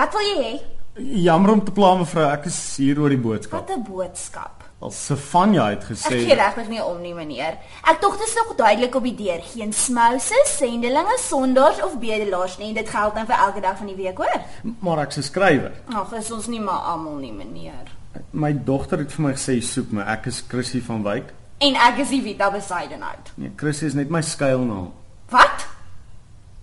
Wat wil jy hê? Jammer om te pla mevrou, ek is hier oor die boodskap. Wat 'n boodskap. Al Sefania het Ek gesê gee regtig nie om nie, meneer. Ek tog dit is nog duidelik op die deur. Geen smouses, sendelinge, sondaars of bedelaars nie. Dit geld dan vir elke dag van die week, hoor. maar ek's 'n skrywer. Ag, is ons nie maar almal nie, meneer. My dogter het vir my gesê soek my. Ek is Chrissy van Wyk. En ek is die Vita Besidenhout. Nee, Chrissy is net my skuilnaam. Wat?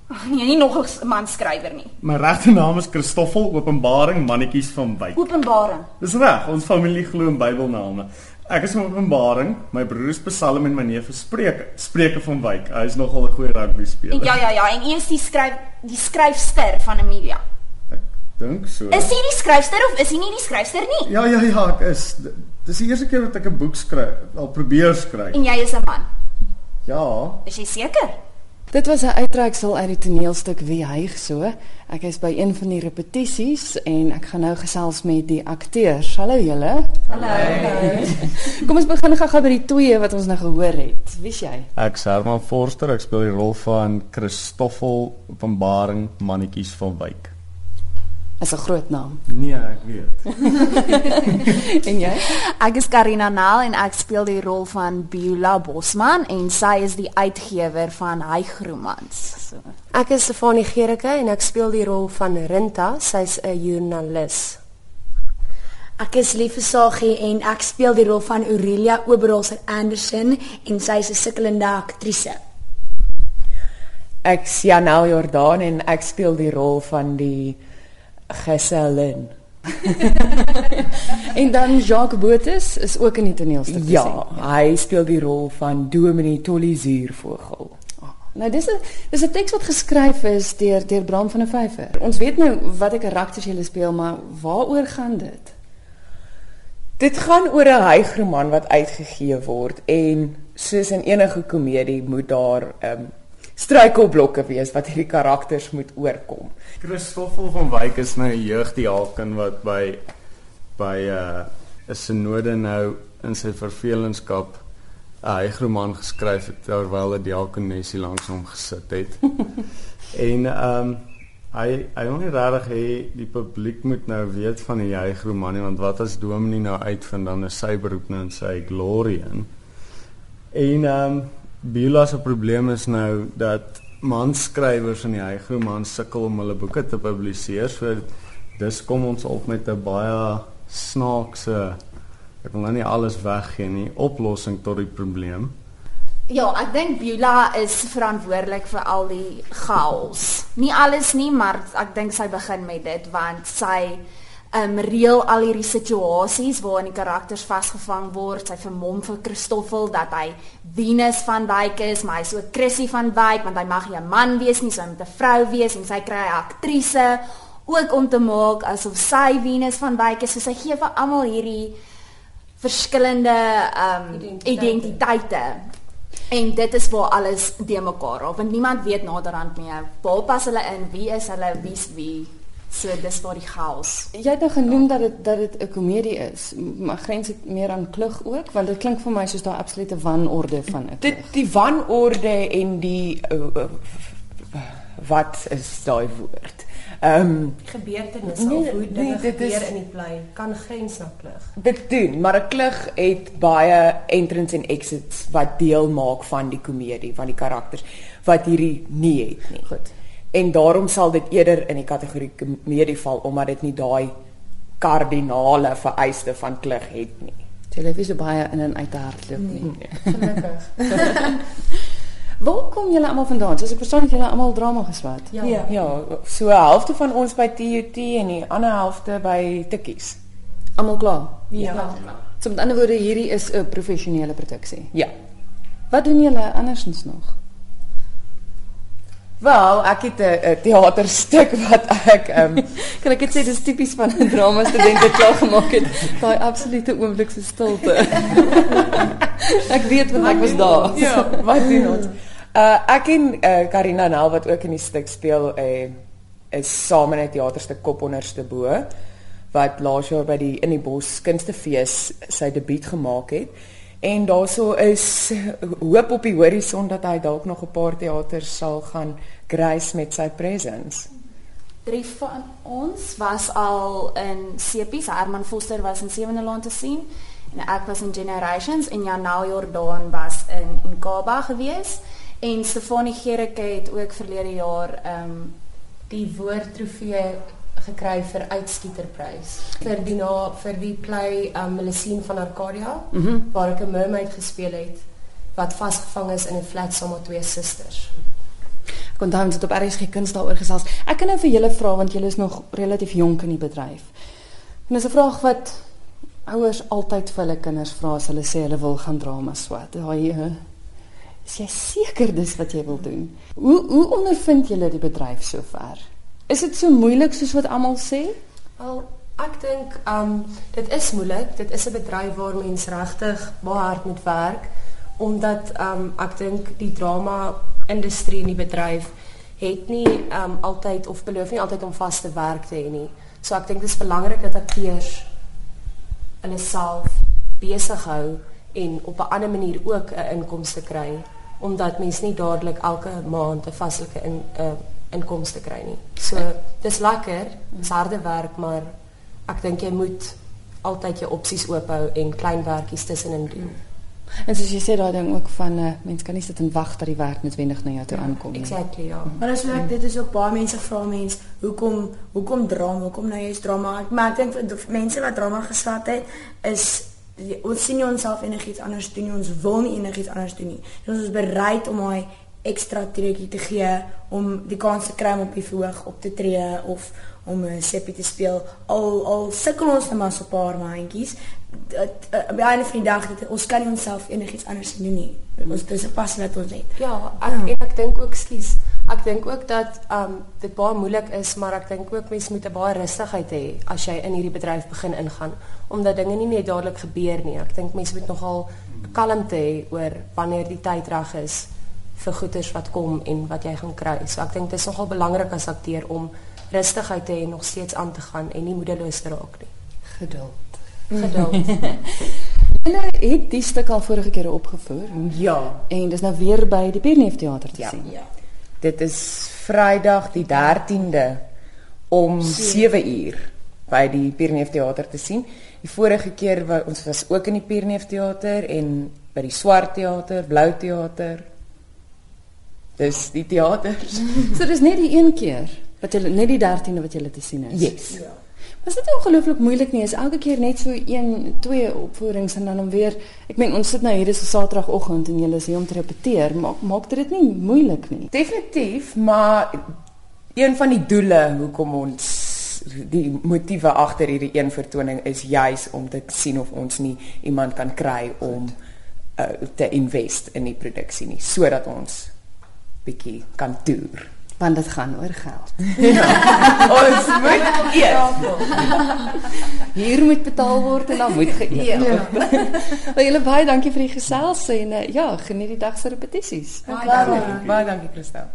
Ag nee, nie nog 'n man skrywer nie. My regte naam is Christoffel Openbaring Mannetjies van Wyk. Openbaring. Dis reg, ons familie glo in Bybelname. Ek is van Openbaring, my broer is Psalm en my neef is Spreuke. Spreuke van Wyk. Hy is nogal 'n goeie rugby speler. Ja ja ja, en is die skryf die skryfster van Amelia. Ek dink so. Is hy die skryfster of is hy nie die skryfster nie? Ja ja ja, ek is. Dis die eerste keer dat ek 'n boek skryf, al probeer skryf. En jy is 'n man. Ja, Is jy seker? Dit was 'n uittreksel uit die toneelstuk Wie hyg so. Ek is by een van die repetisies en ek gaan nou gesels met die akteurs. Hallo julle. Hallo. Kom ons begin gou-gou by die twee wat ons nou gehoor het. Wie's jy? Ek Herman Forster, ek speel die rol van Christoffel Openbaring Mannetjies van Wyk. Is 'n groot naam. Nee, ek weet. En jy? Ek is Karina Nel en ek speel die rol van Beulah Bosman en sy is die uitgewer van Hygromans. So. Ek is Stefanie Gericke en ek speel die rol van Rinta. Sy's 'n joernalis. Ek is Liefie Sagie en ek speel die rol van Aurelia Oberholzer Anderson en sy is 'n sukkelende aktrise. Ek's Janel Jordaan en ek speel die rol van die gesellin. En dan Jacques Botus is ook in die toneelstuk te Ja, sien. hy speel die rol van Dominee Tolly Zuurvogel. Nou dis 'n dis 'n teks wat geskryf is deur deur Bram van der Vyver. Ons weet nou watter karakters jy speel, maar waaroor gaan dit? Dit gaan oor 'n hygroman wat uitgegee word en soos in enige komedie moet daar ehm um, struikelblokke wees wat hierdie karakters moet oorkom. Christoffel van Wyk is nou 'n jeugdiaken wat by by 'n uh, 'n sinode nou in sy vervelenskap 'n hygroman geskryf het terwyl 'n diakonessie langs hom gesit het. en ehm um, hy hy wil nie regtig hê die publiek moet nou weet van die hygroman nie want wat as Dominee nou uitvind dan is sy beroep nou in sy glorie in. En ehm um, Beulah se probleem is nou dat manskrywers in die hygroman sukkel om hulle boeke te publiseer. So dis kom ons op met 'n baie snaakse ek wil nou nie alles weggee nie, oplossing tot die probleem. Ja, ek dink Beulah is verantwoordelik vir al die chaos. Nie alles nie, maar ek dink sy begin met dit want sy um reël al hierdie situasies waarin die karakters vasgevang word. Sy vermom vir Christoffel dat hy Venus van Wyk is, maar hy's ook Chrissy van Wyk want hy mag nie 'n man wees nie, so hy moet 'n vrou wees en sy kry 'n aktrise ook om te maak asof sy Venus van Wyk is. So sy gee vir almal hierdie verskillende um Identiteite. identiteite. En dit is waar alles de mekaar raak want niemand weet naderhand meer waar pas hulle in, wie is hulle, wie's wie. So dis waar die chaos. Jy het nou genoem dat dit dat dit 'n komedie is, maar grens dit meer aan klug ook want dit klink vir my soos daai absolute wanorde van 'n Dit die wanorde en die uh, uh, wat is daai woord? Ehm um, Gebeurtenisse Nee, of hoe nee, dinge dit gebeur is- in die plei kan grens na klug. dit doen, maar 'n klug het baie entrance en exits wat deel maak van die komedie, van die karakters wat hierdie nie het nie. Goed. En daarom sal dit eerder in die kategorie komedie val omdat dit nie daai kardinale vereiste van klug het nie. Jy leef nie so baie in en uit te hardloop nie. Gelukkig. Waar kom julle almal vandaan? Soos ek verstaan het julle almal drama geswat. Ja. Ja, ja so 'n helfte van ons by TUT en die ander helfte by Tikkies. Almal klaar. Ja. So met ander woorde hierdie is 'n professionele produksie. Ja. Wat doen julle andersins nog? Wel, ek het 'n teaterstuk wat ek um, Kan ek dit sê dis tipies van 'n drama student wat klaar gemaak het, daai absolute oomblik se stilte. ek weet want ek was daar. Ja, wat doen ons? Uh ek en uh, Karina Nel wat ook in die stuk speel, uh, is saam in 'n teaterstuk Kop onderste bo wat laas jaar by die in die bos kunstefees sy debuut gemaak het. En daarso is hoop op die horison dat hy dalk nog 'n paar teaters sal gaan grace met sy presence. drie van ons was al in Sepies. Herman Foster was in Sewende Laan te sien en ek was in Generations en Janel Jordan was in Inkaba gewees en Stefanie Gericke het ook verlede jaar ehm um, die woord trofee gekry vir uitskieterprys vir die na vir die play um Melusine van Arcadia mm -hmm. waar ek 'n mermaid gespeel het wat vasgevang is in 'n flat saam met twee susters. Ek onthou ons het op RSG kuns daaroor gesels. Ek kan nou vir julle vra want julle is nog relatief jonk in die bedryf. En dis 'n vraag wat ouers altyd vir hulle kinders vra as hulle sê hulle wil gaan drama swat. Daai uh, is jy seker dis wat jy wil doen? Hoe hoe ondervind julle die bedryf sover? Is dit so moeilik soos wat almal sê? Al ek dink um dit is moeilik. Dit is 'n bedryf waar mens regtig baie hard moet werk omdat um ek dink die drama industrie in die bedryf het nie um altyd of beloof nie altyd om vaste werk te hê nie. So ek dink dit is belangrik dat akteurs hulle self besig hou en op 'n ander manier ook 'n inkomste kry omdat mens nie dadelik elke maand 'n vaslike in 'n uh, inkomste kry nie. So dis lekker, dis harde werk, maar ek dink jy moet altyd jou opsies oop hou en klein werkies tussenin doen. En soos jy sê daai ding ook van 'n uh, mens kan nie sit en wag dat die werk noodwendig na jou toe aankom nie. Exactly, ja. Maar as ek dit is ook baie mense vra mens, hoekom hoekom drama? Hoekom nou jy's drama? Ek maar ek dink mense wat drama geswat het is ons sien nie onsself enigiets anders doen nie. Ons wil nie enigiets anders doen nie. Ons is bereid om daai ekstra trekkie te gee om die kans te kry om op die verhoog op te tree of om 'n seppie te speel. Al al sukkel ons net maar so 'n paar maandjies. Op die einde van die dag dit ons kan nie onsself enigiets anders doen nie. Ons dis 'n pas wat ons het. Ja, ek ja. en ek dink ook skuis. Ek dink ook dat um dit baie moeilik is, maar ek dink ook mense moet 'n baie rustigheid hê as jy in hierdie bedryf begin ingaan omdat dinge nie net dadelik gebeur nie. Ek dink mense moet nogal kalmte hê oor wanneer die tyd reg is vir goeders wat kom en wat jy gaan kry. So ek dink dit is nogal belangrik as akteur om rustigheid te hê en nog steeds aan te gaan en nie moedeloos te raak nie. Geduld. Geduld. Hulle het die stuk al vorige kere opgevoer. Ja, en dis nou weer by die Pierneef Theater te ja. sien. Ja. Dit is Vrydag die 13de om 7 uur by die Pierneef Theater te sien. Die vorige keer was ons was ook in die Pierneef Theater en by die Swart Theater, Blou Theater, Dis die teaters. so dis net die een keer wat jy net die 13de wat jy te sien is. Yes. Ja. Was dit ongelooflik moeilik nie? Is elke keer net so een, twee opvoerings en dan om weer ek meen ons sit nou hier is 'n Saterdagoggend en jy is hier om te repeteer. Maak maak dit nie moeilik nie. Definitief, maar een van die doele hoekom ons die motiewe agter hierdie een vertoning is juis om te sien of ons nie iemand kan kry om uh, te invest in die produksie nie sodat ons bietjie kan toer want dit gaan oor geld. Ja. ons moet eet. Hier moet betaal word en dan moet geëet word. Ja. Wel julle baie dankie vir die gesels en uh, ja, geniet die dag se repetisies. Baie dankie. Baie dankie Christel.